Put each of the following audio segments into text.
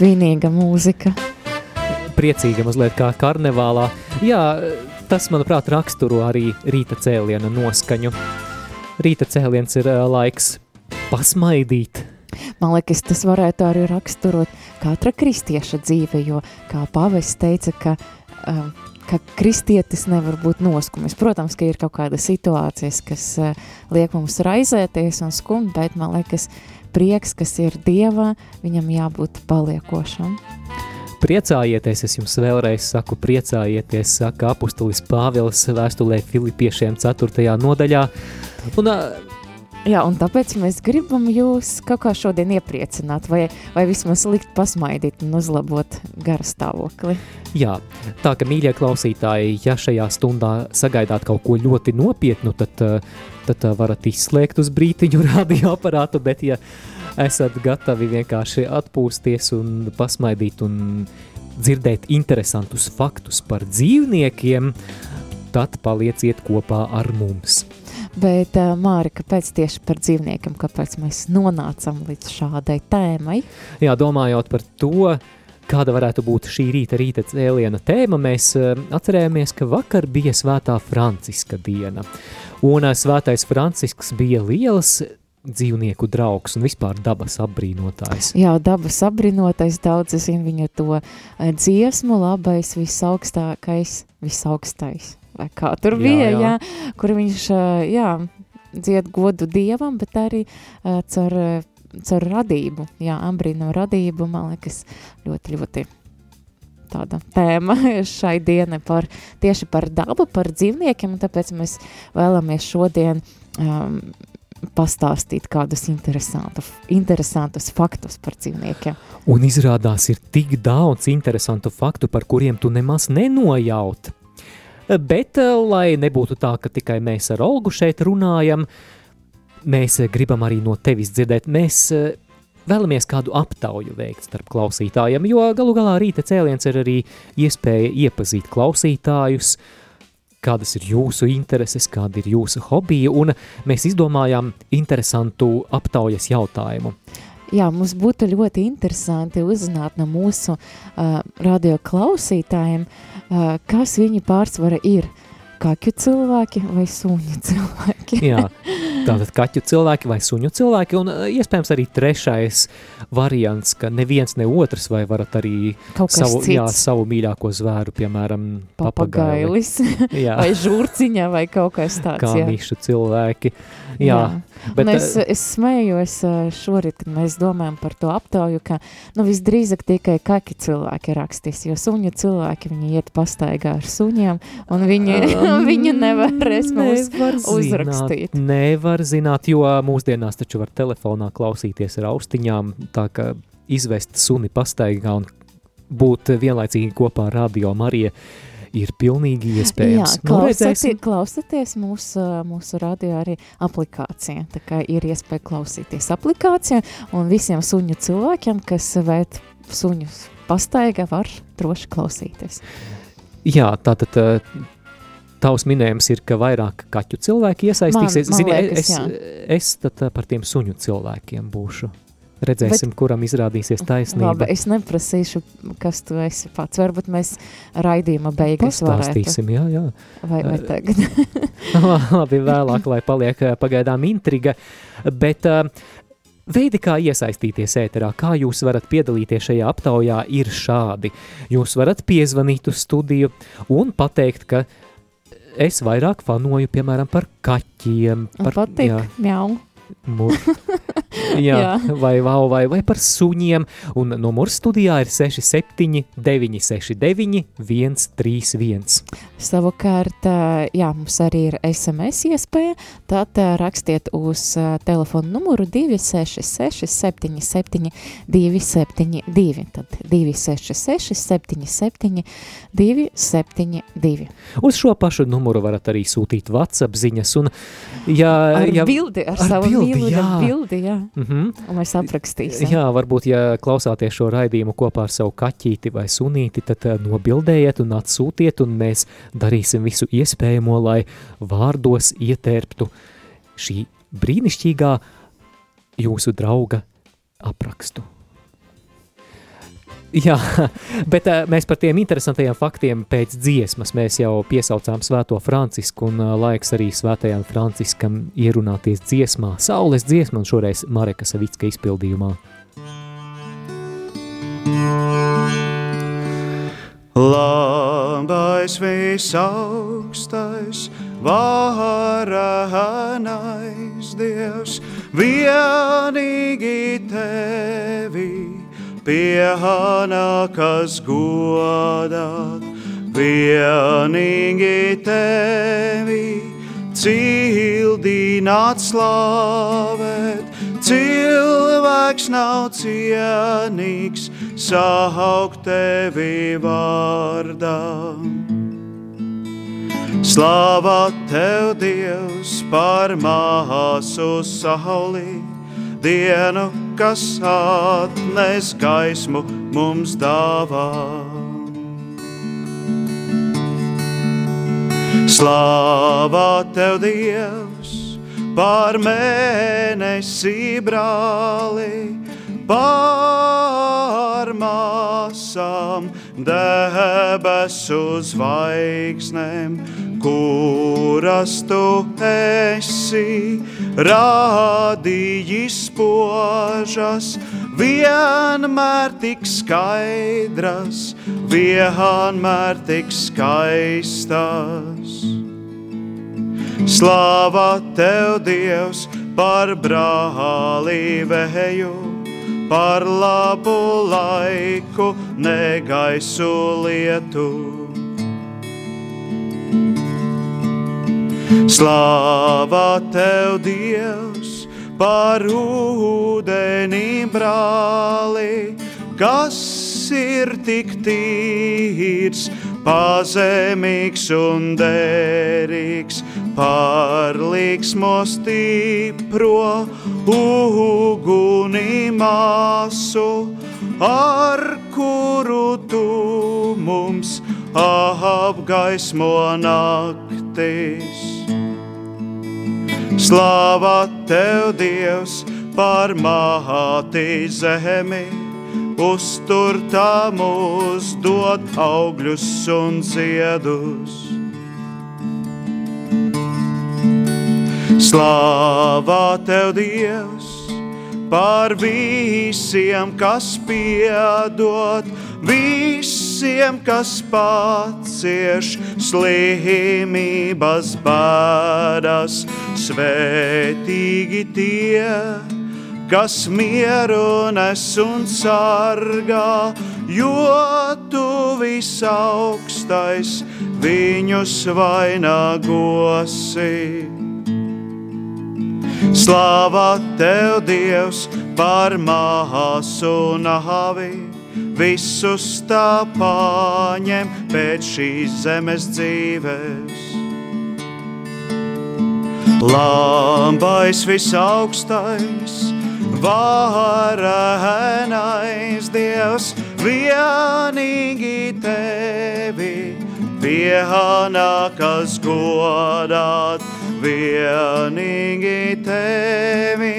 Svinīga mūzika. priecīga, mazliet kā karnevālā. Jā, tas, manuprāt, raksturo arī rīta cēliena noskaņu. Rīta cēliens ir ā, laiks pasmaidīt. Man liekas, tas varētu arī raksturot katra kristieša dzīve, jo, kā pavests teica, ka, um, ka kristietis nevar būt noskumis. Protams, ka ir kaut kādas situācijas, kas uh, liek mums raizēties un skumt, bet man liekas, prieks, kas ir Dievā, viņam jābūt paliekošam. Priecājieties, es jums vēlreiz saku, priecājieties, saka apustulis Pāvils vēstulē Filipiešiem 4. nodaļā. Un, ā, Jā, un tāpēc mēs gribam jūs kaut kā šodien iepriecināt, vai, vai vismaz likt pasmaidīt un uzlabot garastāvokli. jā, tā ka, mīļie klausītāji, ja šajā stundā sagaidāt kaut ko ļoti nopietnu, tad, ā, tad ā, varat izslēgt uz brītiņu radioaparātu, bet ja esat gatavi vienkārši atpūsties un pasmaidīt un dzirdēt interesantus faktus par dzīvniekiem, tad palieciet kopā ar mums. Bet, uh, Māri, kāpēc tieši par dzīvniekiem, kāpēc mēs nonācam līdz šādai tēmai? Jā, domājot par to, kāda varētu būt šī rīta, rīta cēliena tēma, mēs uh, atcerējāmies, ka vakar bija svētā Franciska diena. Un uh, svētais Francisks bija liels dzīvnieku draugs un vispār dabas apbrīnotājs. Jā, dabas apbrinotais, daudz zina viņu to eh, dziesmu, labais, visaugstākais, visaugstais. Vai kā tur Jā, bija, jā. jā, kur viņš, jā, dzied godu dievam, bet arī caur, caur radību, jā, apbrīno radību, man liekas, ļoti, ļoti tāda tēma šai dienai par, tieši par dabu, par dzīvniekiem, un tāpēc mēs vēlamies šodien um, pastāstīt kādus interesantu, interesantus faktus par dzīvniekiem. Un izrādās ir tik daudz interesantu faktu, par kuriem tu nemaz nenojaut. Bet, eh, lai nebūtu tā, ka tikai mēs ar Olgu šeit runājam, mēs eh, gribam arī no tevis dzirdēt. Mēs eh, vēlamies kādu aptauju veikt starp klausītājiem, jo galu galā rīta cēliens ir arī iespēja iepazīt klausītājus, kādas ir jūsu intereses, kāda ir jūsu hobija, un mēs izdomājām interesantu aptaujas jautājumu. Jā, mums būtu ļoti interesanti uzzināt no mūsu uh, radio klausītājiem, uh, kas viņi pārsvara ir. Kaķu cilvēki vai suņu cilvēki? Jā, tātad kaķu cilvēki vai suņu cilvēki, un ā, iespējams arī trešais variants, ka neviens ne otrs, vai varat arī savu, jā, cits. savu mīļāko zvēru, piemēram, papagaili. Papagailis Jā, vai žurciņa vai kaut kas tāds. kā jā. mišu cilvēki. Jā, Bet, bet, es, ā, es smējos ā, šorīt, kad mēs domājam par to aptauju, ka nu, visdrīzāk tikai kaki cilvēki rakstīs, jo suņu cilvēki viņi iet pastaigā ar suņiem, un viņi, viņi nevarēs mums nevar uzrakstīt. Zināt, nevar zināt, jo mūsdienās taču var telefonā klausīties ar austiņām, tā ka izvest suni pastaigā un būt vienlaicīgi kopā ar radio Marija ir pilnīgi iespējams. Jā, Nu, klausieties, redzēsim. klausieties mūsu, mūsu radio arī aplikācijā. Tā kā ir iespēja klausīties aplikācijā, un visiem suņu cilvēkiem, kas vēd suņus pastaigā, var droši klausīties. Jā, tātad ā, tavs minējums ir, ka vairāk kaķu cilvēki iesaistīsies. Man- man Zini, liekas, es, jā. es tad ā, par tiem suņu cilvēkiem būšu. Redzēsim, Bet, kuram izrādīsies taisnība. Labi, es neprasīšu, kas tu esi pats. Varbūt mēs raidījuma beigas varētu. Pastāstīsim, jā, jā. Vai, vai tagad? Labi, vēlāk, lai paliek pagaidām intriga. Bet ā, veidi, kā iesaistīties ēterā, kā jūs varat piedalīties šajā aptaujā, ir šādi. Jūs varat piezvanīt uz studiju un pateikt, ka es vairāk fanoju, piemēram, par kaķiem. Par, patīk, jā, mjau. mur, Jā, Jā. vai, vai, vai, vai par suņiem. Un numurs studijā ir 67, 969, 131. Savukārt, jā, mums arī ir SMS iespēja, tad rakstiet uz telefonu numuru 266 77 272, tad 266 77 272. Uz šo pašu numuru varat arī sūtīt WhatsApp ziņas. Un, ja, Ar ja, bildi, ar, ar savu bildi, jā. bildi, jā. Mm -hmm. Un mēs aprakstīsim. Jā, varbūt, ja klausāties šo raidījumu kopā ar savu kaķīti vai sunīti, tad ā, nobildējiet un atsūtiet, un mēs darīsim visu iespējamo, lai vārdos ietērptu šī brīnišķīgā jūsu drauga aprakstu. Jā, bet uh, mēs par tiem interesantajiem faktiem pēc dziesmas mēs jau piesaucām svēto Francisku un uh, laiks arī svētajām Franciskam ierunāties dziesmā, saules dziesma un šoreiz Mareka Savicka izpildījumā. Labais visaugstais, varenais Dievs, vienīgi tevi pienākas godāt, vienīgi tevi cildināt slavēt, cilvēks nav cienīgs, saukt tevi vārdā. Slāvā tev, Dievs, par māsu saulī, dienu, kas atnes gaismu mums dāvā. Slāvā tev, Dievs, par mēnesi brāli, par māsām, debesu zvaigznēm, kuras tu esi rādījis požas, vienmēr tik skaidras, vienmēr tik skaistas. Slāva tev, Dievs, par brālīvēju, par labu laiku, negaisu lietu. Slāva tev, Dievs, par ūdeni brāli, kas ir tik tīrs, pazemīgs un derīgs, par līksmo stipro uguni māsu, ar kuru tu mums apgaismo naktis. Slāva tev, Dievs, par māti zemi, uztur tā mūs dod augļus un ziedus. Slāvā tev, Dievs, par visiem, kas piedod, visiem, kas pacieš slimības bēdas, svētīgi tie, kas mieru nes un sargā, jo tu visaugstais viņus vainagosi. Slāvā tev, Dievs, par māsu nāvi, visus tā paņem pēc šīs zemes dzīves. Lambais visaugstais, varenais Dievs, vienīgi tevi pienākas godāt, vienīgi tevi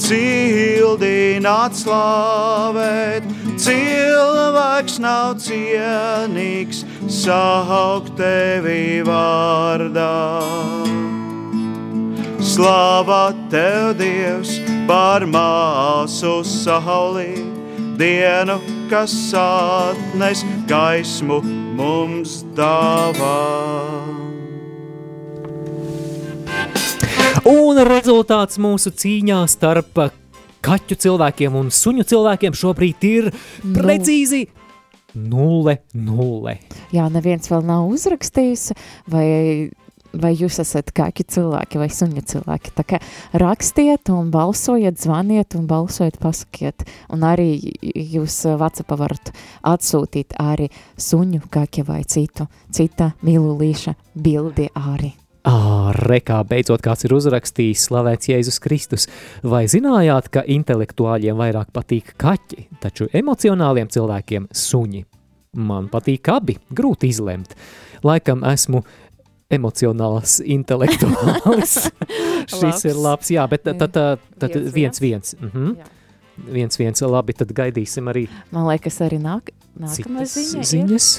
cildināt slavēt. Cilvēks nav cienīgs, saukt tevi vārdā. Slāva tev, Dievs, par māsu saulī, dienu, kas atnes gaismu mums dāvā. Un rezultāts mūsu cīņā starp kaķu cilvēkiem un suņu cilvēkiem šobrīd ir precīzi nulle, nulle. Jā, neviens vēl nav uzrakstījis, vai, vai jūs esat kaķi cilvēki vai suņu cilvēki. Tā kā rakstiet un balsojiet, zvaniet un balsojiet, pasakiet. Un arī jūs WhatsApp varat atsūtīt arī suņu, kaķi vai citu, cita mīlulīša bildi arī. Ā, rekā, beidzot kāds ir uzrakstījis slavēts Jēzus Kristus. Vai zinājāt, ka intelektuāļiem vairāk patīk kaķi, taču emocionāliem cilvēkiem suņi? Man patīk abi, grūti izlemt. Laikam esmu emocionāls intelektuālis. Šis ir labs, jā, bet tad, tad, tad Viens, viens. Mhm. Viens, viens, labi, tad gaidīsim arī Man liekas, arī nāk, nākamā citas ziņa. ir. ziņas.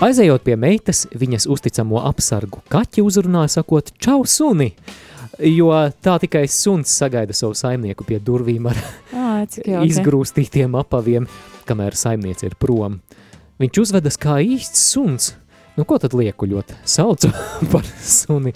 Aizejot pie meitas, viņas uzticamo apsargu kaķi uzrunāja, sakot, čau, suni! Jo tā tikai suns sagaida savu saimnieku pie durvīm ar Ā, izgrūstītiem apaviem, kamēr saimniece ir prom. Viņš uzvedas kā īsts suns. Nu, ko tad liekuļot? Saucu par suni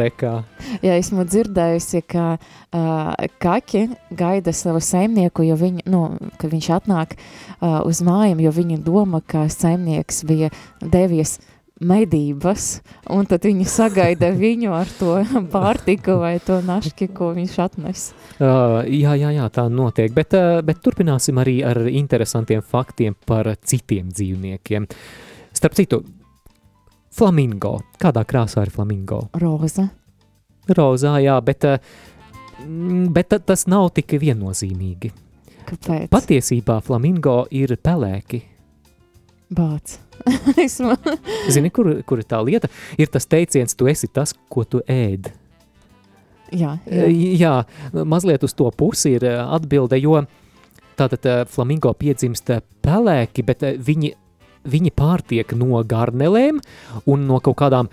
rekā. Jā, esmu dzirdējusi, ka uh, kaķi gaida savu saimnieku, jo viņi, nu, kad viņš atnāk uh, uz mājām, jo viņi domā, ka saimnieks bija devies medības, un tad viņi sagaida viņu ar to pārtiku vai to naški, ko viņš atnes. Uh, jā, jā, jā, tā notiek, bet, uh, bet turpināsim arī ar interesantiem faktiem par citiem dzīvniekiem. Starp citu, flamingo. Kādā krāsā ir flamingo? Roza. Rozā, jā, bet, uh, mm, bet ta- tas nav tik viennozīmīgi. Kāpēc? Patiesībā flamingo ir pelēki. Esmu. Zini, kur, kur ir tā lieta? Ir tas teiciens, tu esi tas, ko tu ēd. Jā, Jā. jā. jā, mazliet uz to pusi ir eh, atbilde, jo tātad eh, flamingo piedzimst eh, pelēki, bet eh, viņi, viņi pārtiek no garnelēm un no kaut kādām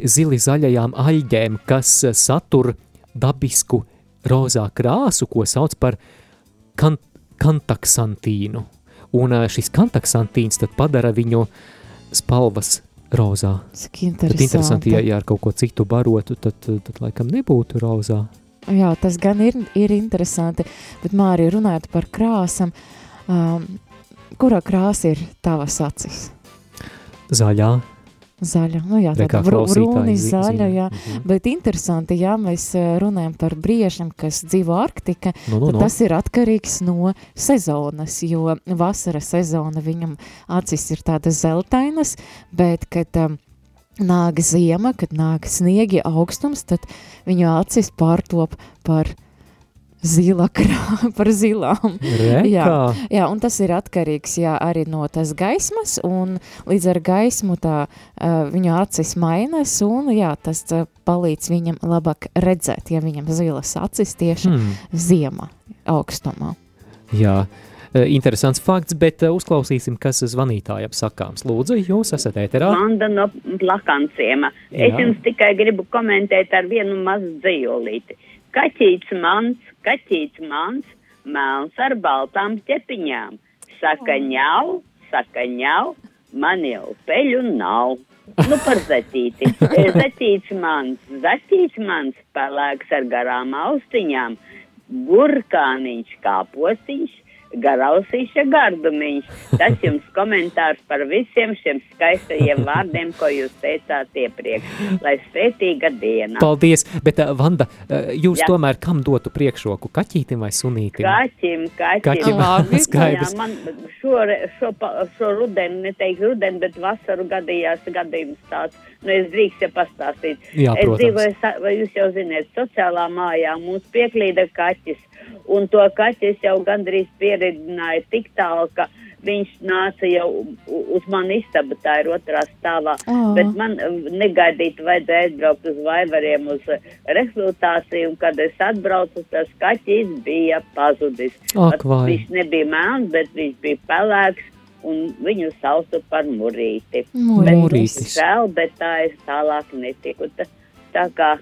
zili zaļajām aļģēm, kas eh, satur dabisku rozā krāsu, ko sauc par kan kantaksantīnu. Un eh, šis kantaksantīns tad padara viņu spalvas rozā. Cik Tad interesanti. interesanti, ja, ja ar kaut ko citu barotu, tad, tad laikam nebūtu rozā. Jā, tas gan ir, ir interesanti, bet Mārija runājot par krāsam, um, kura krāsa ir tavas acis? Zaļā, Zaļa, nu jā, tāda zi- zaļa, jā. Mhm. Bet interesanti, ja mēs eh, runājam par briežiem, kas dzīvo Arktika, Nu, nu, tad nu. tas ir atkarīgs no sezonas, jo vasara sezona viņam acis ir tādas zeltainas, bet, kad um, nāk ziema, kad nāk sniegi augstums, tad viņu acis pārtop par zila krā, par zilām. Re, Jā. Jā, un tas ir atkarīgs jā, arī no tās gaismas, un līdz ar gaismu tā uh, viņa acis mainās, un jā, tas uh, palīdz viņam labāk redzēt, ja viņam zilas acis tieši hmm. Ziemā, augstumā. Jā, interesants fakts, bet uzklausīsim, kas zvanītājiem sakāms. Lūdzu, jūs esat ēterā. Vanda no plakanciema. Es Jā. jums tikai gribu komentēt ar vienu mazu dzējolīti. Kaķīts mans, kaķīts mans, melns ar baltām ķepiņām. Saka ņau, saka ņau, man jau peļu nav. Nu par zaķīti. Zaķīts mans, zaķīts mans, pelēks ar garām austiņām, burkāniņš kā postiņš, garausīša gardumiņš. Tas jums komentārs par visiem šiem skaistajiem vārdiem, ko jūs teicāt iepriekš. Lai svētīga diena! Paldies, bet uh, Vanda, uh, jūs Jā. tomēr kam dotu priekšroku, kaķītim vai sunītim? Kaķim, kaķim. Kaķim, Labi. skaidrs. Jā, man šo, šo, šo rudeni, neteiktu rudeni, bet vasaru gadījās gadījums tāds. Nu, es drīkstu ja pastāstīt. Jā, es protams. dzīvoju, sa- vai jūs jau zināt, sociālā mājā mums pieklīda kaķis. Un to kaķi es jau gandrīz pieredzināju tik tālu, ka viņš nāca jau uz mani istabu, tā ir otrā stāvā. Ā. Bet man uh, negaidīti vajadzēja aizbraukt uz vaivariem uz uh, rekrutāciju, un kad es atbraucu, tas kaķis bija pazudis. Vai. Viņš nebija melns, bet viņš bija pelēks, un viņu sauca par murīti. Murītis. Žēl, bet tā es tālāk netiku. Tā, tā kā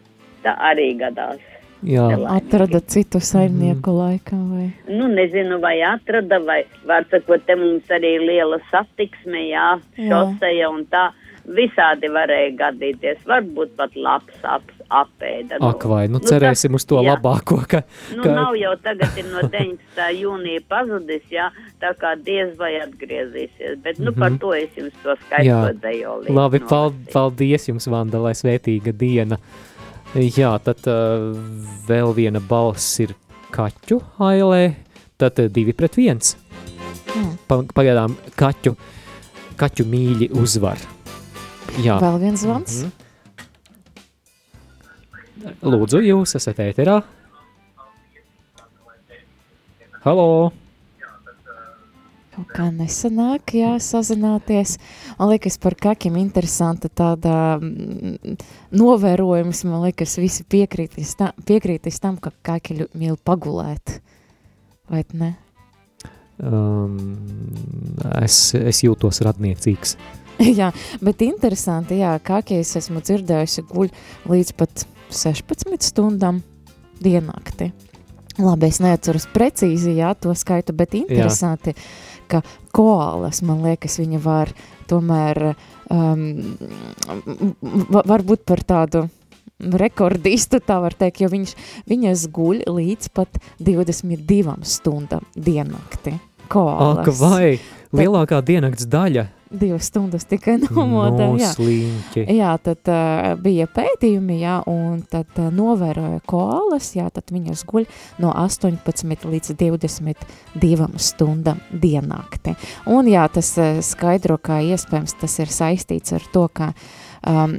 tā arī gadās. Jā, Atrada citu saimnieku Mhm. laikam vai? Nu, nezinu, vai atrada, vai var sakot, te mums arī liela satiksme, jā, šoseja un tā. Visādi varēja gadīties. Varbūt pat labs ap, apēda. Ak, vai, nu cerēsim uz to jā. labāko, ka, Nu, ka nav jau tagad ir no 19. jūnija pazudis, jā, tā kā diez vai atgriezīsies, bet, nu, par Mhm. to es jums to skaitot dejolī. labi, pal, paldies jums, Vanda, lai svētīga diena. Jā, tad uh, vēl viena balss ir kaķu hailē, tad uh, divi pret viens. Mm. Pa, pagaidām kaķu, kaķu mīļi uzvar. Jā. Vēl viens zvans. Mhm. Lūdzu, jūs esat ēterā? Halo! Kaut kā nesanāk, jā, sazināties. Man liekas, par kaķiem interesanta tāda mm, novērojums. Man liekas, visi piekrītīs tam, piekrītīs tam ka kaķi ļu- mīl pagulēt. Vai ne? Um, es, es jūtos radniecīgs. jā, bet interesanti, jā, kaķi es esmu dzirdējusi guļ līdz pat 16 stundām diennakti. Labi, es neatceros precīzi, jā, to skaitu, bet interesanti, jā. Ka koalas, man liekas, viņa var tomēr, um, va- varbūt par tādu rekordistu, tā var teikt, jo viņš, viņas guļ līdz pat 22 stundām diennakti. Koalas. Ak, vai lielākā diennakts daļa Divas stundas tikai nomodā, jā. Jā, tad uh, bija pētījumi, jā, un tad uh, novēroja koalas, jā, tad viņas guļ no 18 līdz 22 stundām diennakti. Un jā, tas uh, skaidro, kā iespējams tas ir saistīts ar to, ka um,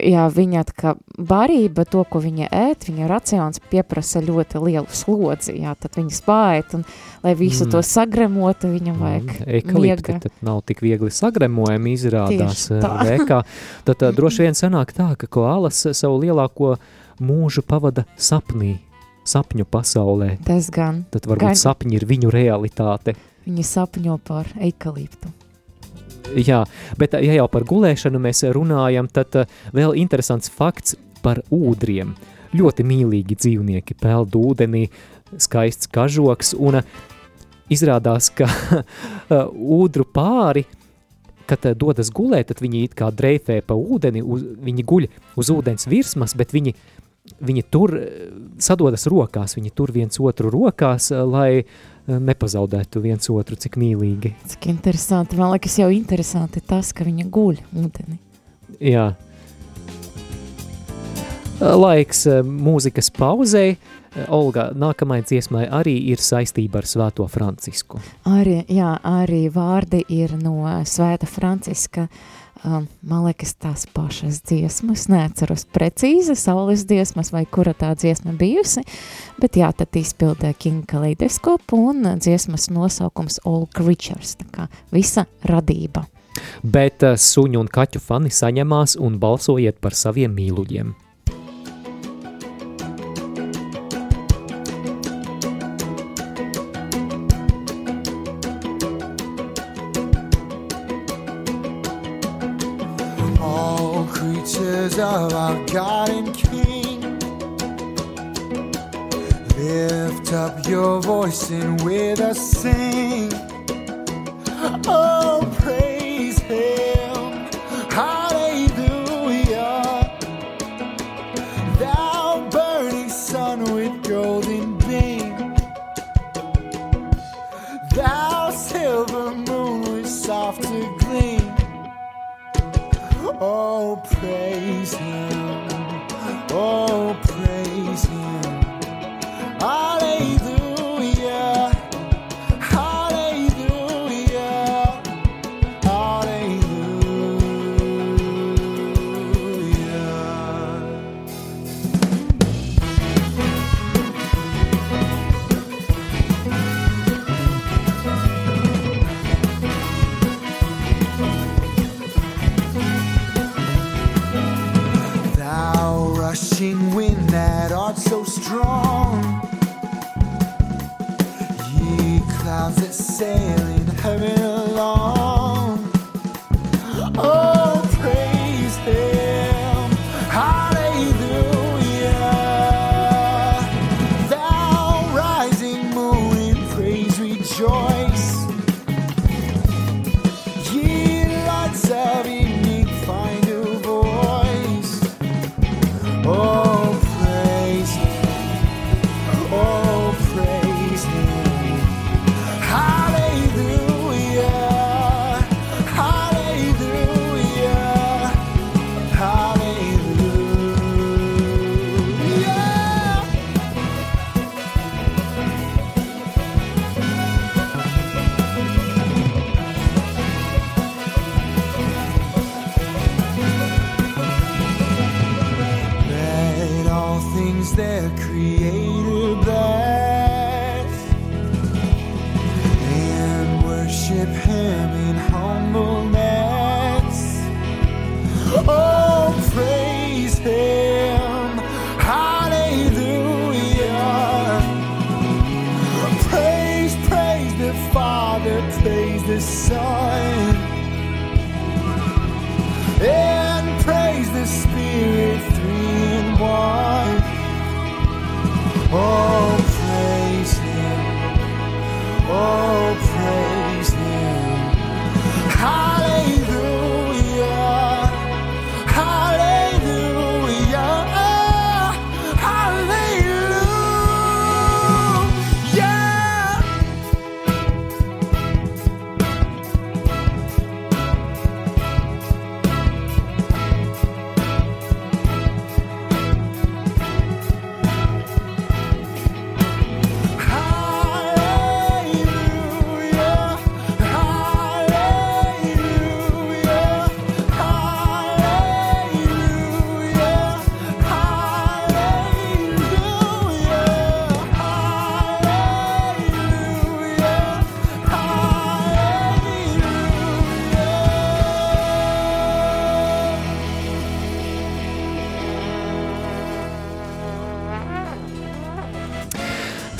jā, viņa tā barība, to, ko viņa ēd, viņa racions pieprasa ļoti lielu slodzi, jā, tad viņa spāēt, un lai visu Mm. mm. to sagremotu, viņam vajag Ekalipti miega. tad nav tik viegli sagremojami izrādās tā. vēkā. Tad uh, droši vien sanāk tā, ka koalas savu lielāko mūžu pavada sapnī, sapņu pasaulē. Tas gan. Tad varbūt Gan- sapņi ir viņu realitāte. Viņi sapņo par eikaliptu. Jā, bet ja jau par gulēšanu mēs runājam, tad uh, vēl interesants fakts par ūdriem. Ļoti mīlīgi dzīvnieki peld ūdenī, skaists kažoks, un uh, izrādās, ka uh, ūdru pāri, kad dodas gulēt, tad viņi it kā dreifē pa ūdeni, uz, viņi guļ uz ūdens virsmas, bet viņi, viņi tur sadodas rokās, viņi tur viens otru rokās, lai uh, nepazaudētu viens otru, cik mīlīgi. Cik interesanti. Man liekas, jau interesanti tas, ka viņa guļ ūdeni. Jā. Laiks eh, mūzikas pauzei. Eh, Olga, nākamai dziesmai arī ir saistība ar Svēto Francisku. Arī, jā, arī vārdi ir no Svēta Franciska. Um, man liekas, tās pašas dziesmas, neatceros precīzi saules dziesmas vai kura tā dziesma bijusi, bet jā, tad izpildē King Kaleidoskop un dziesmas nosaukums All Creatures, tā kā visa radība. Bet eh, suņu un kaķu fani saņemās un balsojiet par saviem mīluļiem. Of our God and King. Lift up your voice and with us sing. Oh,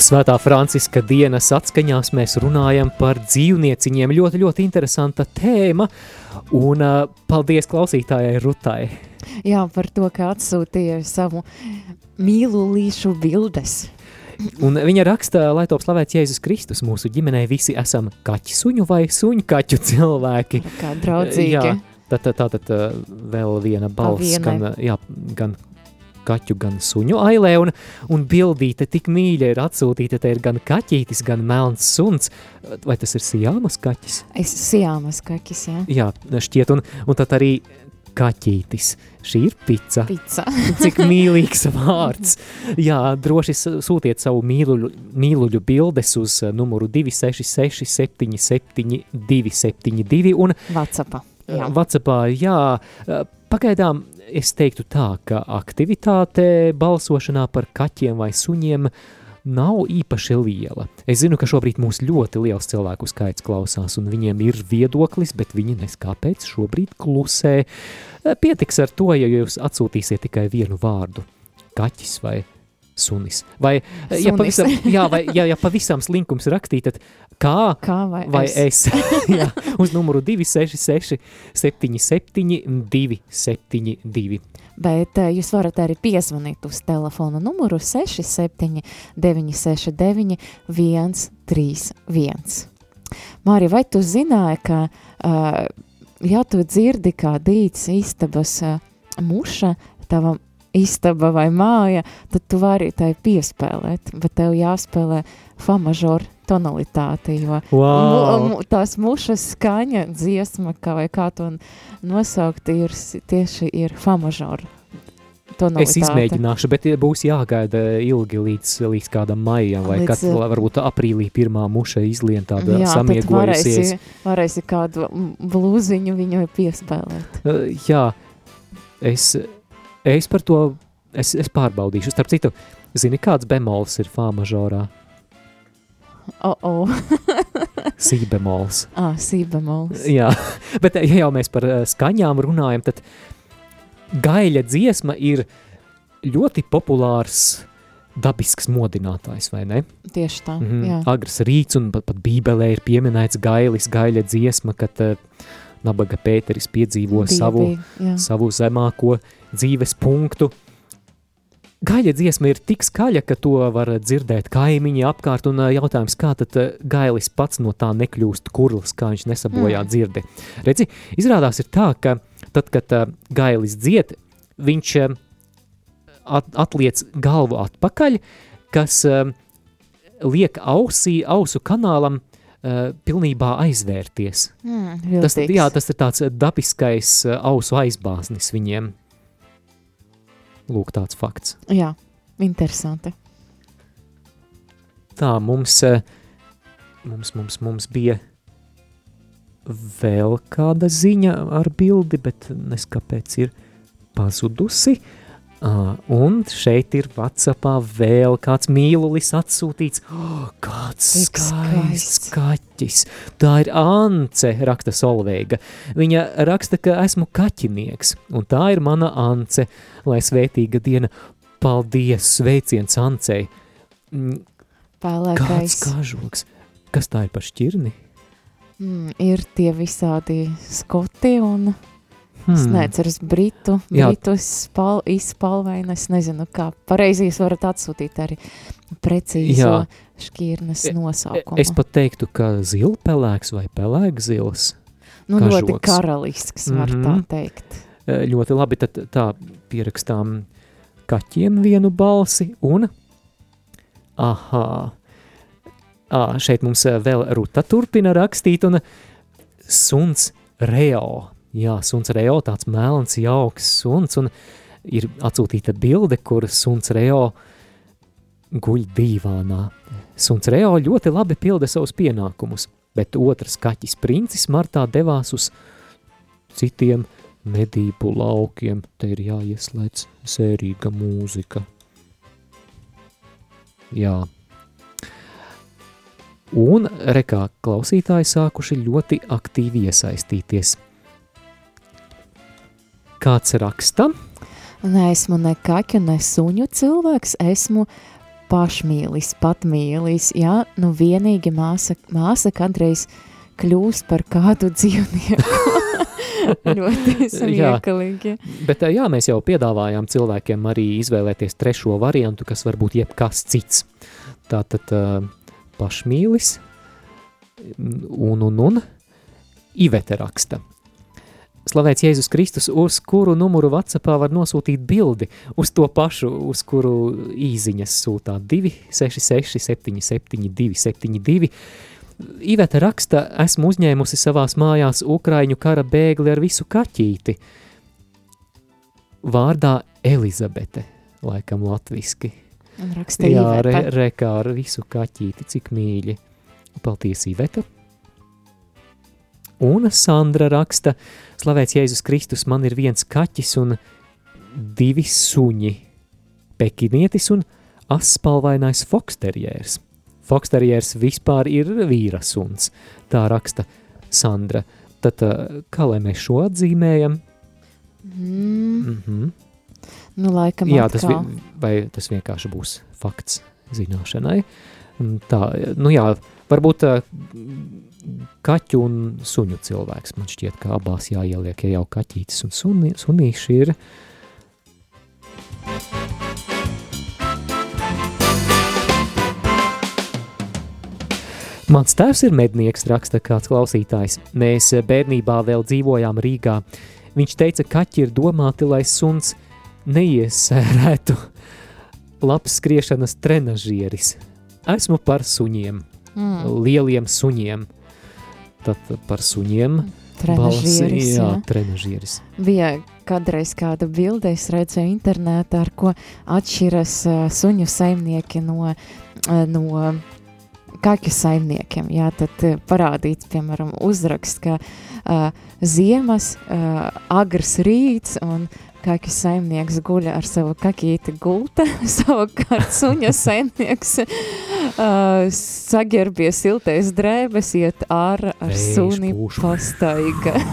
Svētā Franciska dienas atskaņās mēs runājam par dzīvnieciņiem. Ļoti, ļoti interesanta tēma. Un uh, paldies klausītājai Rutai. Jā, par to, ka atsūtīja savu mīlulīšu bildes. Un viņa raksta, lai top slavēts Jēzus Kristus. Mūsu ģimenē visi esam kaķi suņu vai suņu kaķu cilvēki. Kā draudzīgi. Jā, tad, tad, tad, tad uh, vēl viena balss, gan, jā, gan kaķu, gan suņu ailē, un, un bildīte tik mīļa ir atsūtīta, te ir gan kaķītis, gan melns suns. Vai tas ir sijāmas kaķis? Es sijāmas kaķis, jā. Jā, šķiet, un, un tad arī kaķītis. Šī ir pica. Pica. Cik mīlīgs vārds. Jā, droši sūtiet savu mīluļu, mīluļu bildes uz uh, numuru 266 77 272 un Vācapā. Jā. Jā. Vatsapā, jā, eh, pagaidām es teiktu tā, ka aktivitāte balsošanā par kaķiem vai suņiem nav īpaši liela. Es zinu, ka šobrīd mūs ļoti liels cilvēku skaits klausās, un viņiem ir viedoklis, bet viņi neskāpēc šobrīd klusē. Pietiks ar to, ja jūs atsūtīsiet tikai vienu vārdu – kaķis vai sunis. Vai, eh, ja Sunis. pavisam, jā, vai ja, ja pavisam slinkums rakstīt, tad kā Kā vai, vai es? es. Jā, uz numuru 266, 77, 272. Bet eh, jūs varat arī piezvanīt uz telefona numuru 67 969 131. Mārija, vai tu zināji, ka, uh, ja tu dzirdi kā dīts istabas uh, muša, tava istaba vai māja, tad tu vari tai piespēlēt, bet tev jāspēlē fa mažoru tonalitāte, jo Wow. mu, mu, tās mušas skaņa, dziesma, kā vai kā to nosaukt, ir tieši ir fa mažoru tonalitāte. Es izmēģināšu, bet būs jāgaida ilgi līdz, līdz kādam maijam, vai Līdz, kad, eh, varbūt aprīlī pirmā muša izlien tāda Jā, samiegojusies. varēsi, varēsi kādu blūziņu viņu piespēlēt. Uh, Jā, es, es par to, es, es pārbaudīšu. Starp citu, zini, kāds bemols ir fā mažorā? O, o, Si bemols. ah, sībemols. Jā, bet ja jau mēs par eh, skaņām runājam, tad gaļa dziesma ir ļoti populārs dabisks modinātājs, vai ne? Tieši tā, Mhm. jā. Agrs rīts un pat, pat bībelē ir pieminēts gailis, gaļa dziesma, kad uh, nabaga Pēteris piedzīvo Bija, savu, jā. savu zemāko dzīves punktu. Gaļa dziesma ir tik skaļa, ka to var dzirdēt kaimiņi apkārt, un jautājums, kā tad gailis pats no tā nekļūst kurls, kā viņš nesabojā Mm. dzirdi. Redzi, izrādās ir tā, ka tad, kad gailis dzied, viņš at, atliec galvu atpakaļ, kas liek ausī, ausu kanālam pilnībā aizvērties. Mm, Tas, viltīgs. jā, tas ir tāds dabiskais ausu aizbāznis viņiem. Lūk, tāds fakts. jā, interesanti. Tā mums, eh, mums, mums, mums bija vēl kāda ziņa ar bildi, bet neskapēc ir pazudusi. Uh, un šeit ir Whatsappā vēl kāds mīlulis atsūtīts. Oh, kāds Cik skaists kaķis. Tā ir Ance, raksta Solveiga. Viņa raksta, ka esmu kaķinieks, un tā ir mana Ance, lai svētīga diena. Paldies, sveiciens Ancei. Mm, Kāds Pēlēkais. kažoks? Kas tā ir par šķirni? Mm, ir tie visādi skoti un hmm. es neatceros britu, britu spal, izspalvainu, es nezinu, kā pareizi jūs varat atsūtīt arī precīzo Jā. šķirnes nosaukumu. Es pat teiktu, ka zilpelēks vai pelēkzils. nu, ļoti kažoks. karalisks, var mm -hmm. Mhm. tā teikt. Eh, Ļoti labi, tad tā pierakstām kaķiem vienu balsi un, aha, Ā, šeit mums vēl Ruta turpina rakstīt un suns Reo, jā, suns Reo, tāds melns, jauks suns un ir atsūtīta bilde, kur suns Reo guļ dīvānā. Suns Reo ļoti labi pilda savus pienākumus, bet otrs kaķis princis martā devās uz citiem medību laukiem. Te ir jāieslēdz sērīga mūzika. Jā. Un rekā klausītāji sākuši ļoti aktīvi iesaistīties. Kāds raksta? Neesmu ne kaķu, ne suņu cilvēks, esmu pašmīlis, patmīlis. Jā, nu vienīgi māsa, māsa kādreiz kļūst par kādu dzīvnieku. ļoti smieklīgi. Bet eh, jā, mēs jau piedāvājām cilvēkiem arī izvēlēties trešo variantu, kas var būt jebkas cits. Tātad uh, pašmīlis un, un, un Ivete raksta. Slavēts Jēzus Kristus, uz kuru numuru Whatsappā var nosūtīt bildi, uz to pašu, uz kuru īziņas sūtā 266 77 272. Iveta raksta, esmu uzņēmusi savās mājās Ukraiņu kara bēgli ar visu kaķīti. Vārdā Elizabete, laikam latviski. Un rakstīja Jā, re, Iveta. rekā ar visu kaķīti, cik mīļi. Paldies, Iveta. Un Sandra raksta, slavēts Jēzus Kristus, man ir viens kaķis un divi suņi. Pekinietis un aspalvainais foksterjērs. Foksterjērs vispār ir vīra suns, tā raksta Sandra. Tad ā, kā lai mēs šo atzīmējam? Mm, Mm -hmm. nu, laikam Jā, tas, vi, vai tas vienkārši būs fakts zināšanai. Un Tā, nu jā, varbūt ā, kaķu un suņu cilvēks. Man šķiet, ka abās jāieliek, ja jau kaķītis un suni, sunīši ir. Mans tēvs ir mednieks, raksta kāds klausītājs. Mēs bērnībā vēl dzīvojām Rīgā. Viņš teica, ka kaķi ir domāti, lai suns neiesērētu labs skriešanas trenažieris. Esmu par suņiem, Mm, lieliem suņiem. Tad par suņiem trenažieris, jā, jā. trenažieris. Bija kādreiz kāda bilde, es redzēju internetā, ar ko atšķiras uh, suņu saimnieki no, uh, no kaķu saimniekiem. Jā, tad uh, parādīts, piemēram, uzraksts, ka uh, ziemas uh, agrs rīts un kaķu saimnieks guļ ar savu kaķīti gulta, savukārt suņa saimnieks uh, sagerbie siltais drēbes, iet ar Vējš suni pastaiga.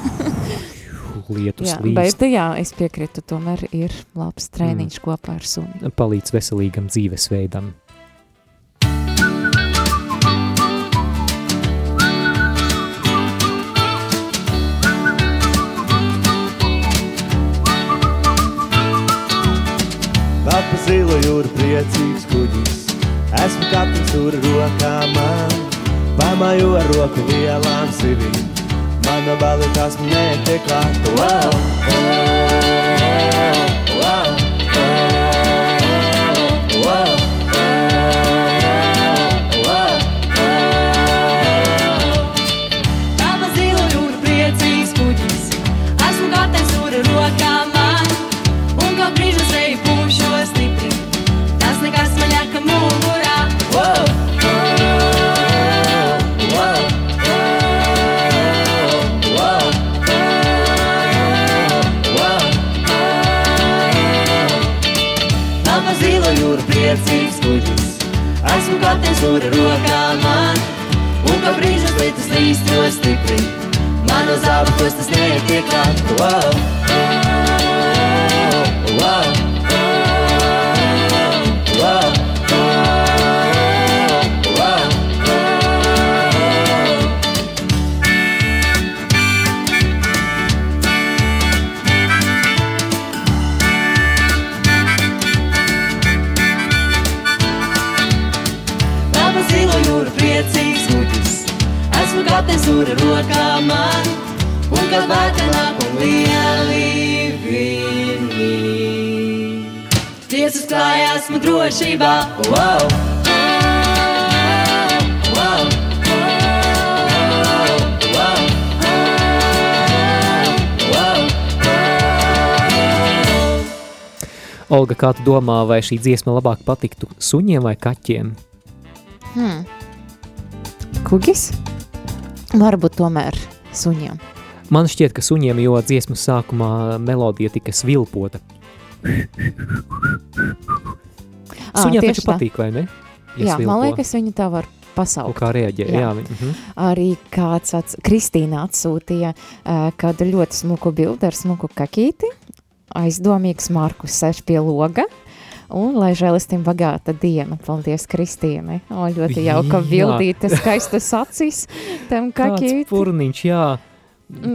Lietus Jā, līdz bet jā, es piekrītu, tomēr ir labs treniņš mm. kopā ar suni. palīdz veselīgam dzīvesveidam. Zilo jūru priecīgs kuģis, esmu kapteinis tur rokā man. Pamāju ar roku lielām sivīm, mana balva tās netiek klāta. Wow! Wow! Priecīgs kuģis. Esmu kapteinis jūra rokā man, un kā brīžas lietas līst no stipri. Manu zābu kostas neietiek klāt, wow, wow, jūra rokā man, un vētra nāk un lieli viņi. Tiesas klājā esmu drošībā, wow! wow, wow, wow. Olga, kā tu domā, vai šī dziesma labāk patiktu suņiem vai kaķiem? Hmm. Kugis? Varbūt tomēr suņiem. Man šķiet, ka suņiem, jo dziesmas sākumā melodija tika svilpota. Suņiem taču patīk, vai ne? Jā, svilpo. man liekas, viņi tā var pasaukt. Un kā reaģē, jā. jā mhm. Arī kāds ats, Kristīna atsūtīja uh, kādu ļoti smuku bildi ar smuku kakīti, aizdomīgs Markus sēž pie loga, un lai žēlistim bagāta diena. Paldies, Kristīne. O, ļoti jauka bildīte, skaistas acīs tam Kāds kakīti. purniņš, jā,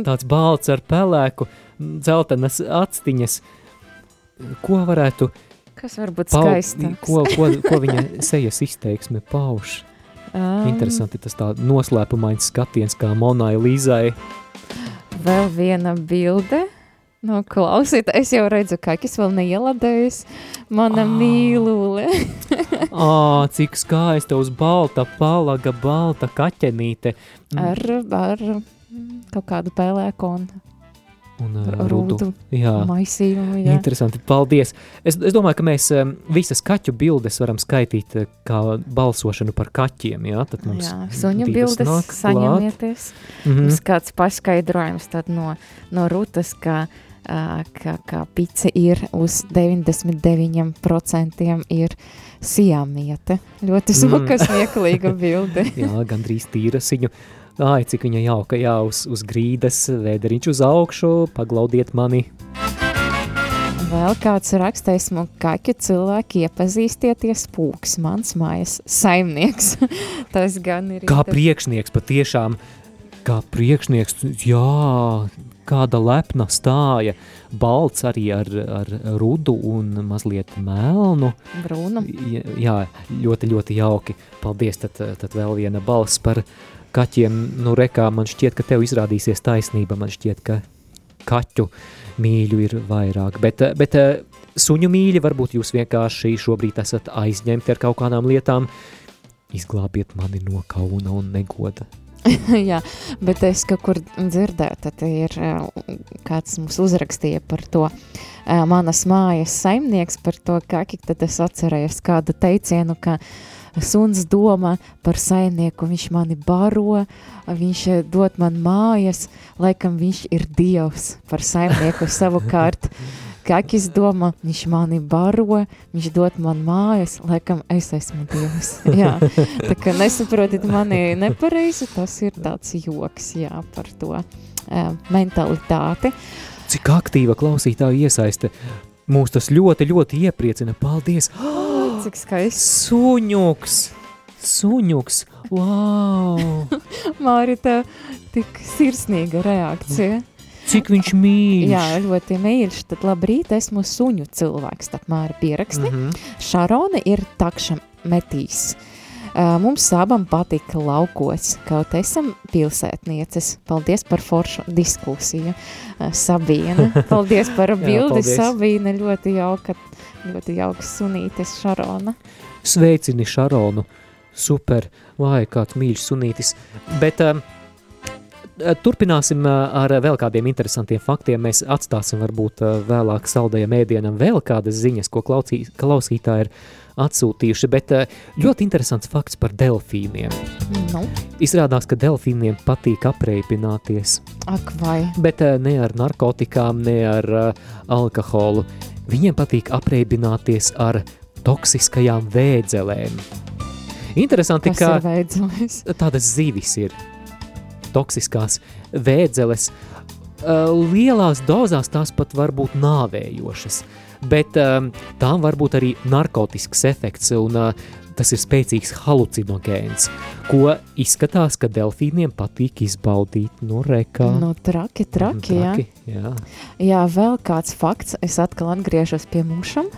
tāds balts ar pelēku, dzeltenas actiņas. Ko varētu Kas var būt pau- skaistāks? Ko, ko, ko viņa sejas izteiksme pauž? Um, Interesanti tas tā noslēpumains skatiens kā Monai Līzai. Vēl viena bilde. No klausīt, es jau redzu, ka es vēl neieladējis mana Ah. mīlule. Ā, cik skaista uz balta palaga, balta kaķenīte. ar, ar mm, kaut kādu pēlēkonu. Un ar rudu. rudu Jā. maisījumu, jā. Interesanti, paldies. Es, es domāju, ka mēs em, visas kaķu bildes varam skaitīt eh, kā balsošanu par kaķiem, jā? Tad mums Jā, suņu bildes saņemieties. Mhm. Mums kāds paskaidrojums tad no, no Rutas, ka, ā, ka, ka pici ir uz 99% ir siāmiete. Ļoti smuka, Mm. smieklīga bilde. jā, gandrīz tīrasiņu. Ai, cik viņa jauka, jā, uz, uz grīdas, vēderiņš uz augšu, paglaudiet mani. Vēl kāds raksta, esmu kaķu cilvēki iepazīstieties pūks, mans mājas saimnieks. Tas gan ir. Kā priekšnieks patiešām, kā priekšnieks, jā, kāda lepna stāja, balts arī ar, ar rudu un mazliet melnu. Brūnu. Jā, ļoti, ļoti jauki. Paldies, tad, tad vēl viena balss par kaķiem. Nu, rekā, man šķiet, ka tev izrādīsies taisnība, man šķiet, ka kaķu mīļu ir vairāk, bet, bet suņu mīļi varbūt jūs vienkārši šobrīd esat aizņemti ar kaut kādām lietām. Izglābiet mani no kauna un negoda. Jā, bet es kaut kur dzirdēju, tad ir ā, kāds mums uzrakstīja par to ā, manas mājas saimnieks, par to kaki, tad es atcerējos kādu teicienu, ka suns domā par saimnieku, viņš mani baro, viņš eh, dod man mājas, laikam viņš ir dievs par saimnieku savukārt. Kakis domā, viņš mani baro, viņš dod man mājas, laikam es esmu dievs. Jā, tā kā nesaprotat mani nepareizi, tas ir tāds joks, jā, par to uh, mentalitāti. Cik aktīva klausītāja iesaiste. Mūs tas ļoti, ļoti iepriecina. Paldies! Cik skaisti. Suņuks! Suņuks! Wow! Mārita, tik sirsnīga reakcija. Cik viņš mīļš! Jā, ļoti mīļš. Tad labrīt, esmu suņu cilvēks, Māri pieraksti. Mm. -hmm. Šarone ir takša metīs. Mums abam patika laukos, kaut esam pilsētnieces. Paldies par foršu diskusiju, Sabīna. Paldies par Jā, bildi, paldies. Sabīna. Ļoti jauka, ļoti jauka sunītes Šarona. Sveicini Šaronu! Super! Vai kāds mīļš sunītis! Bet um, turpināsim uh, ar vēl kādiem interesantiem faktiem. Mēs atstāsim varbūt vēlāk saldējam ēdienam vēl kādas ziņas, ko klausī, klausītāji ir atsūtījuši. Bet ļoti interesants fakts par delfīniem. Nu, Izrādās, ka delfīniem patīk apreipināties. ak vai. Bet eh, ne ar narkotikām, ne ar alkoholu. Viņiem patīk apreibināties ar toksiskajām vēdzelēm. Interesanti, Kas ka tādas zivis ir toksiskās vēdzeles. Lielās dozās tās pat var būt nāvējošas, bet tām var būt arī narkotisks efekts, un tas ir spēcīgs halucinogēns, ko izskatās, ka delfīniem patīk izbaudīt no rekā. Nu, traki, traki, jā. Traki, jā. Jā, vēl kāds fakts. Es atkal atgriežos pie mūšam,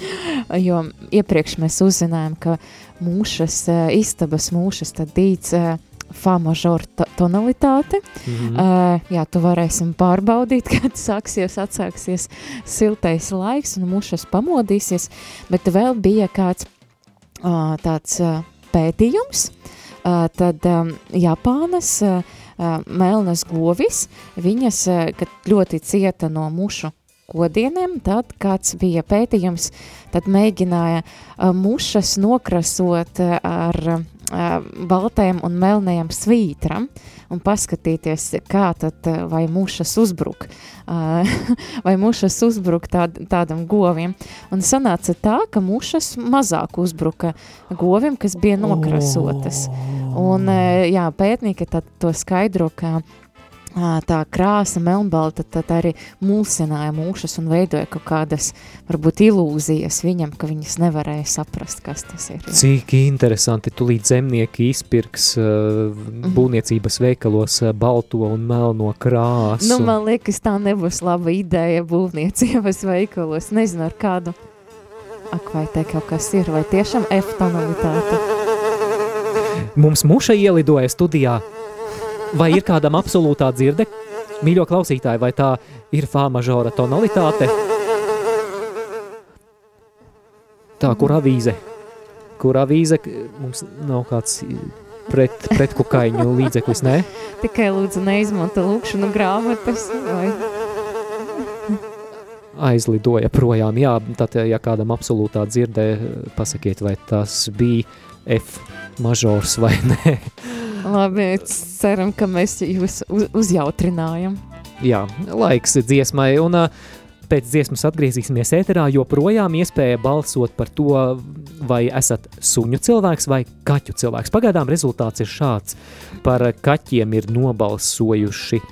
jo iepriekš mēs uzzinājām, ka mūšas, istabas mūšas, tad dīts eh, fa mažor to- tonalitāte. Mhm. Uh, jā, tu varēsim pārbaudīt, kad sāksies, atsāksies siltais laiks un mušas pamodīsies, bet vēl bija kāds uh, tāds uh, pētījums, uh, tad um, Japānas uh, uh, melnas govis, viņas, uh, ļoti cieta no mušu kodieniem, tad kāds bija pētījums, tad mēģināja uh, mušas nokrasot uh, ar uh, baltajam un melnajam svītram un paskatīties, kā tad vai mušas uzbruk, vai mušas uzbruk tād, tādam govim. Un sanāca tā, ka mušas mazāk uzbruka govim, kas bija nokrasotas. Un jā, pētnieki tad to skaidro, ka tā krāsa melnbalta tad arī mulsināja mūšas un veidoja kaut kādas, varbūt ilūzijas viņam, ka viņas nevarēja saprast, kas tas ir. jā. Cik interesanti, tūlīt zemnieki izpirks uh, būvniecības veikalos balto un melno krāsu. Nu, man liekas, tā nebūs laba ideja būvniecības veikalos. Nezinu, ar kādu. Ak, vai te kaut kas ir, vai tiešām F tonalitāte? Mums muša ielidoja studijā. Vai ir kādam absolūtā dzirde? Mīļo klausītāji, vai tā ir fā mažora tonalitāte? Tā, kur avīze? Kur avīze? Mums nav kāds pret, pretkukaiņu līdzeklis, ne? Tikai lūdzu neizmanto lūkšanu grāmatas. Vai... Aizlidoja projām. Jā, tad, ja kādam absolūtā dzirdē, pasakiet, vai tas bija F mažors vai nē. Labi, ceram, ka mēs jūs uz, uzjautrinājam. Jā, laiks dziesmai, un ā, pēc dziesmas atgriezīsimies ēterā, joprojām iespēja balsot par to, vai esat suņu cilvēks vai kaķu cilvēks. Pagaidām rezultāts ir šāds. Par kaķiem ir nobalsojuši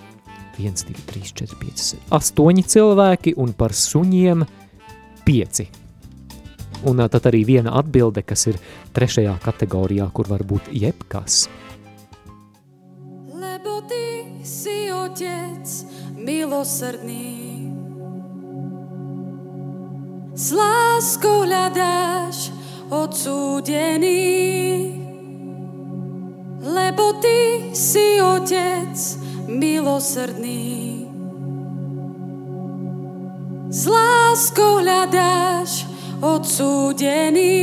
1, 2, 3, 4, 5, 8 cilvēki, un par suņiem 5. Un tad arī viena atbilde, kas ir trešajā kategorijā, kur var būt jebkas. Lebo ty si otec milosrdný. S láskou hľadáš odsúdený. Lebo ty si otec milosrdný. S láskou hľadáš odsúdený.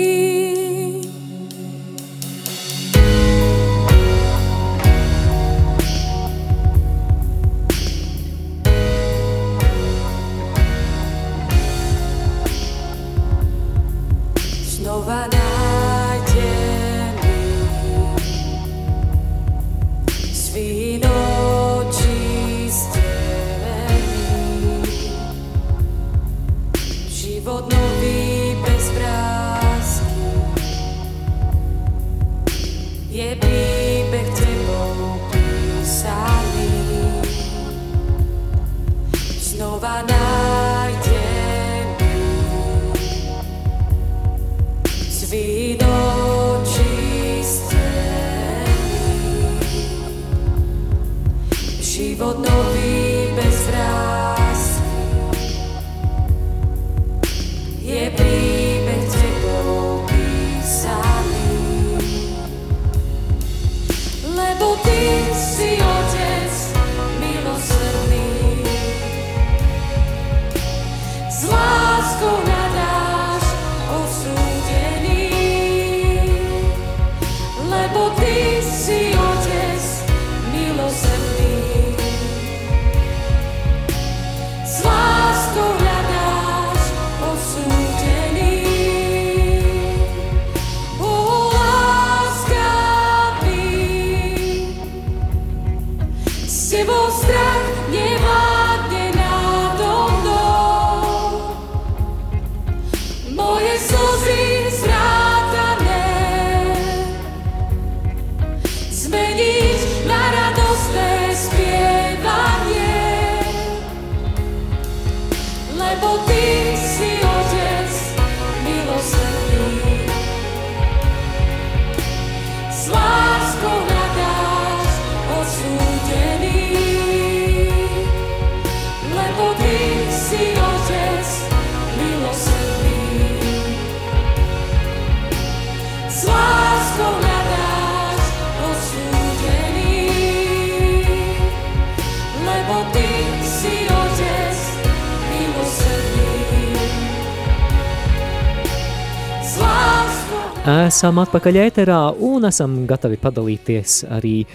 Esam atpakaļ ēterā un esam gatavi padalīties arī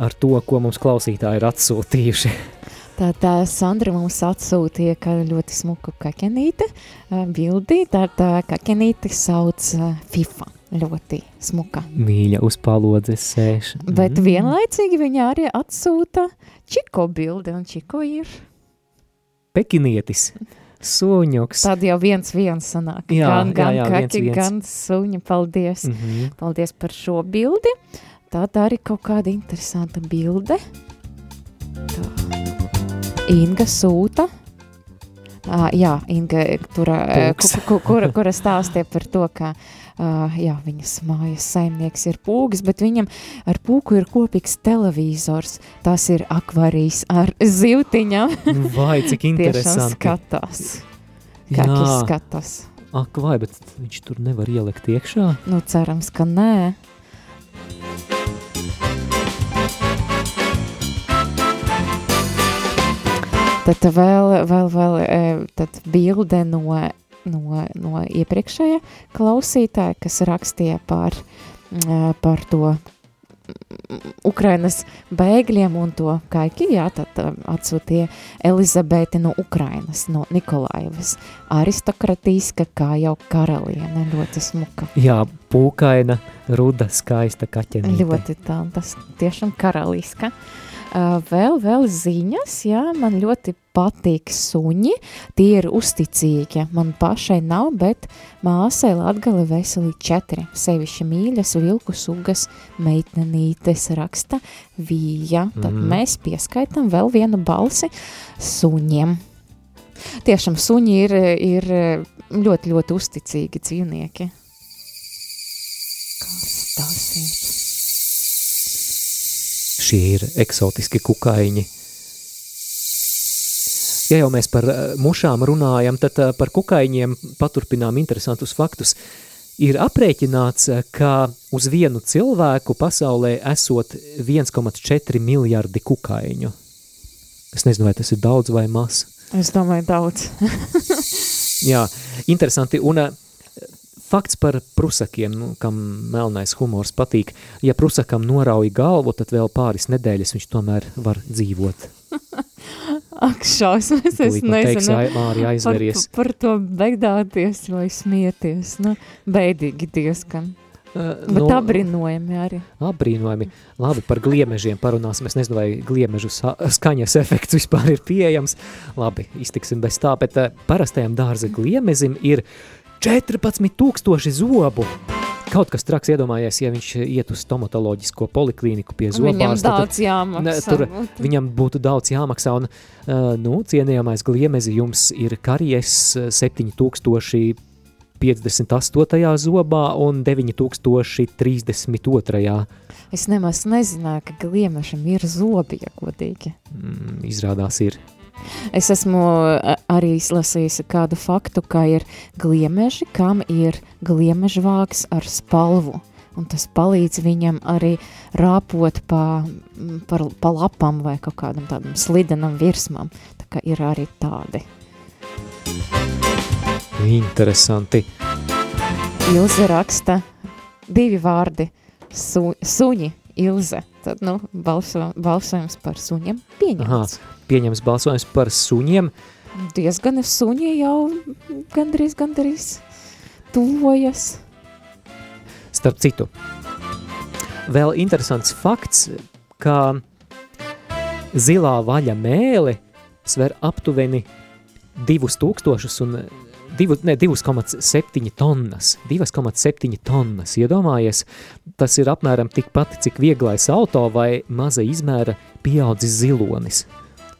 ar to, ko mums klausītāji ir atsūtījuši. Tā, tā Sandra mums atsūtīja, ļoti smuka kakenīte uh, bildi, tā tā kakenīte sauc uh, FIFA, ļoti smuka. Mīļa uz palodzes sēž. Bet mm. vienlaicīgi viņa arī atsūta Čiko bildi, un Čiko ir Pekinietis. Suņuks. Tad jau viens viens sanāk. Jā, gan, gan jā, jā, viens kaki, viens. gan suņa. Paldies. Mm -hmm. Paldies par šo bildi. Tā arī kaut kāda interesanta bilde. Tā. Inga sūta. Uh, jā, Inga, tur, uh, Pūks. ku, ku, kura, kura stāstīja par to, ka uh, jā, viņas mājas saimnieks ir pūgas, bet viņam ar pūku ir kopīgs televizors. Tas ir akvarijas ar zivtiņām. Vai, cik Tiešām interesanti. skatās. Kā Jā. viņš skatās. Ak, vai, bet viņš tur nevar ielikt iekšā? Nu, cerams, ka nē. Tad vēl, vēl, vēl eh, tad bilde no, no, no iepriekšējā klausītāja, kas rakstīja par, mm, par to Ukrainas bēgļiem un to kaiki, jā, tad um, atsūtīja Elizabete no Ukrainas, no Nikolaevas. Aristokratīska kā jau karaliene, ļoti smuka. Jā, pūkaina, ruda, skaista kaķenīte. Ļoti tā, tas tiešām karaliska. Uh, vēl, vēl ziņas, jā, man ļoti patīk suņi, tie ir uzticīgi, man pašai nav, bet māsai Latgale veseli četri, sevišķi mīļas vilku sugas meitnenītes raksta vīja, tad Mhm. mēs pieskaitam vēl vienu balsi suņiem. Tiešām suņi ir, ir ļoti, ļoti uzticīgi dzīvnieki. Kas tas ir? Šie ir eksotiski kukaiņi. Ja jau mēs par eh, mušām runājam, tad eh, par kukaiņiem paturpinām interesantus faktus. Ir aprēķināts, eh, ka uz vienu cilvēku pasaulē esot 1,4 miljardi kukaiņu. Es nezinu, vai tas ir daudz vai maz. Es domāju, daudz. Jā, interesanti. Un eh, fakts par prusakiem, nu, kam melnais humors patīk. Ja prusakam norauj galvu, tad vēl pāris nedēļas viņš tomēr var dzīvot. Ak, šausmas, es nezinu. Mārija, aizveries. Par, par to beigdāties vai smieties. Nu, beidīgi diezgan. Uh, Bet nu, apbrīnojami arī. Apbrīnojami. Labi, par gliemežiem parunāsim. Es nezinu, vai gliemežu skaņas efekts vispār ir pieejams. Labi, iztiksim bez tā, bet uh, parastajam dārza gliemezim ir 14,000 zobu. Kaut kas traks iedomājies, ja viņš iet uz stomatoloģisko poliklīniku pie Viņam zobārsta. daudz tad- jāmaksā, Ne, Tur viņam būtu daudz jāmaksā. Un, uh, nu, cienījamais gliemezi jums ir karies uh, 7000 58. zobā un 9032. Es nemaz nezināju, ka gliemešam ir zobi, ja godīgi. Mm, izrādās ir. Es esmu arī izlasījusi kādu faktu, ka ir gliemeži, kam ir gliemežvāks ar spalvu. Un tas palīdz viņam arī rāpot pa, par, pa lapam vai kaut kādam tādam slidenam virsmam. Tā kā ir arī tādi. Interesanti. Ilze raksta divi vārdi su, – suņi, Ilze. Tad, nu, balso, balsojums par suņiem Aha, pieņemts. pieņems balsojums par suņiem. Diezgan suņi jau gandrīz, gandrīz tuvojas. Starp citu, vēl interesants fakts, ka zilā vaļa mēle sver aptuveni 2000 un 2,7 tonnas. 2,7 tonnas. Iedomājies, tas ir apmēram tikpat, cik vieglais auto vai maza izmēra pieaudzis zilonis.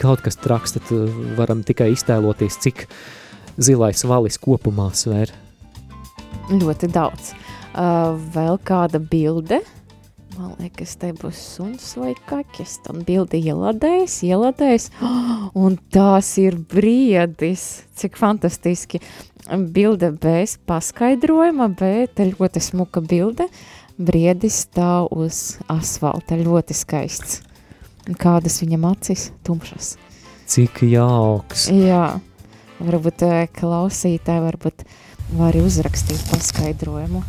Kaut kas traks, tad varam tikai iztēloties, cik zilais valis kopumā sver. Ļoti daudz. Uh, vēl kāda bilde. Man liekas, te būs suns vai kakis. Tad bildi ieladējis, ieladējis. Un tās ir briedis. Cik fantastiski. Bilde bez paskaidrojuma, bet ļoti smuka bilde. Briedis stāv uz asfalta. Ļoti skaists. Un Kādas viņam acis? Tumšas. Cik jauks. Jā, varbūt eh, klausītāji varbūt var uzrakstīt paskaidrojumu.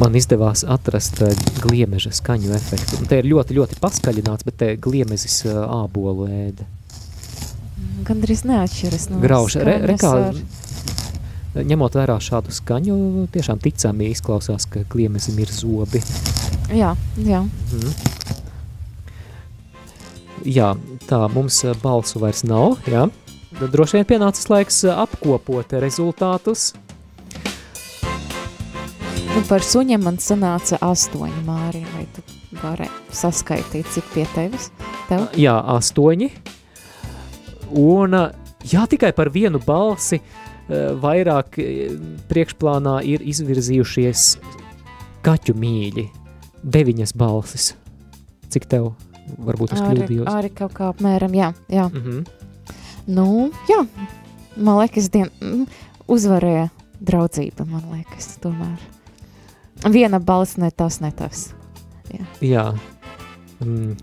Man izdevās atrast uh, gliemeža skaņu efektu. Un te ir ļoti, ļoti paskaļināts, bet te gliemezis uh, ābolu ēda. Gandrīz neatšķiras no Grauž, re, re, kā, ar- ņemot vērā šādu skaņu, tiešām ticami izklausās, ka gliemezim ir zobi. Jā, jā. Mhm. Jā, tā, mums uh, balsu vairs nav, jā. Droši vien pienācis laiks apkopot rezultātus. Nu, par suņiem man sanāca astoņi māri, vai tu vari saskaitīt, cik pie tevis? Tev? Jā, astoņi. Un jā, tikai par vienu balsi vairāk priekšplānā ir izvirzījušies kaķu mīļi. Deviņas balsis. Cik tev varbūt es Arī, kļūdījos? arī kaut kā apmēram, jā. jā. Mhm. Nu, jā, man liekas, dien, mm, uzvarēja draudzība, man liekas, tomēr. Viena balss ne tas, ne tas. Jā. Jā. Mm,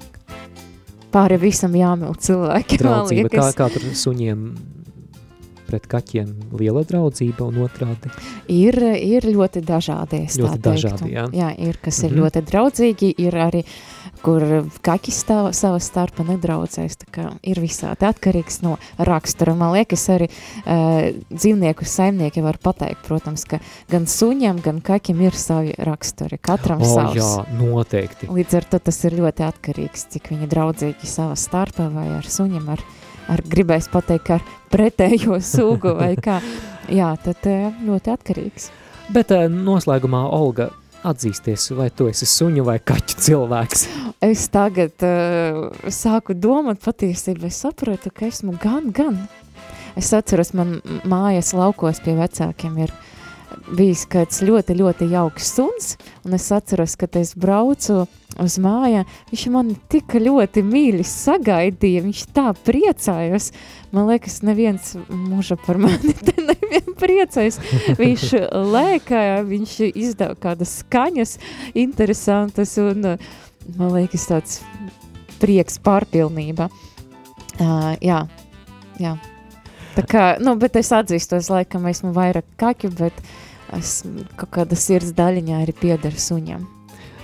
Pāri visam jāmīl cilvēki, draudzība. Kā, kā tur suņiem pret kaķiem liela draudzība un otrādi? Ir, ir ļoti dažādi, es Ļoti tā dažādi, teiktu. jā. jā, ir, kas ir Mhm. ļoti draudzīgi, ir arī, kur kaķi stāv savā starpā nedraudzēs, ir visādi atkarīgs no rakstura. Man liekas, arī uh, dzīvnieku saimnieki var pateikt, protams, ka gan suņam, gan kaķim ir savi raksturi, katram O, savs. jā, noteikti. Līdz ar to tas ir ļoti atkarīgs, cik viņi draudzīgi savā starpā vai ar suņiem, ar, ar gribēs pateikt, ar pretējo sugu vai kā. Jā, tad ļoti atkarīgs. Bet noslēgumā, Olga, atzīsties, vai tu esi suņu vai kaķu cilvēks? Es tagad uh, sāku domāt patiesībā, es saprotu, ka esmu gan, gan. Es atceros, man mājas laukos pie vecākiem ir bijis kāds ļoti, ļoti jauks suns, un es atceros, ka es braucu uz mājā, viņš man tik ļoti mīļi sagaidīja, viņš tā priecājos, man liekas, neviens mūža par mani nevien priecājas, viņš lēkāja, viņš izdeva kādas skaņas interesantas, un man liekas tāds prieks pārpilnība. Uh, jā, jā. Tā kā, nu, bet es atzīstos, laikam esmu vairāk kaķu, bet es kaut kāda sirds daļiņā arī pieder suņam.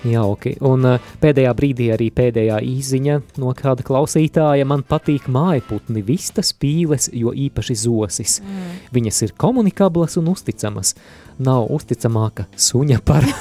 Jauki. Un uh, pēdējā brīdī arī pēdējā īziņa no kāda klausītāja man patīk mājputni, vistas pīles, jo īpaši zosis. Mm. Viņas ir komunikablas un uzticamas. Nav uzticamāka suņa par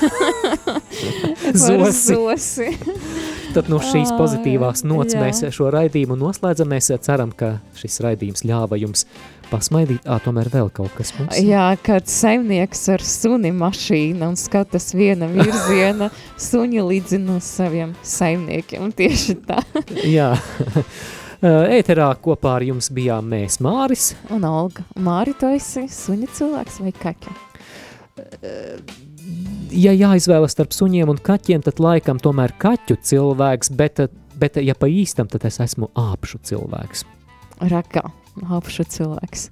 Par zosi. Tad no šīs Ai, pozitīvās nots mēs šo raidījumu noslēdzam. Mēs ceram, ka šis raidījums ļāva jums pasmaidīt. Ā, tomēr vēl kaut kas mums. Jā, kāds saimnieks ar suni mašīnu un skatās viena virziena, suņi līdzina saviem saimniekiem. Tieši tā. Jā. Ēterā kopā ar jums bijām mēs, Māris. Un Olga, Māri, tu esi suņa cilvēks vai kaķa? Ja jāizvēlas starp suņiem un kaķiem, tad laikam tomēr kaķu cilvēks, bet, bet ja pa īstam, tad es esmu āpšu cilvēks. Rakā, apšu cilvēks.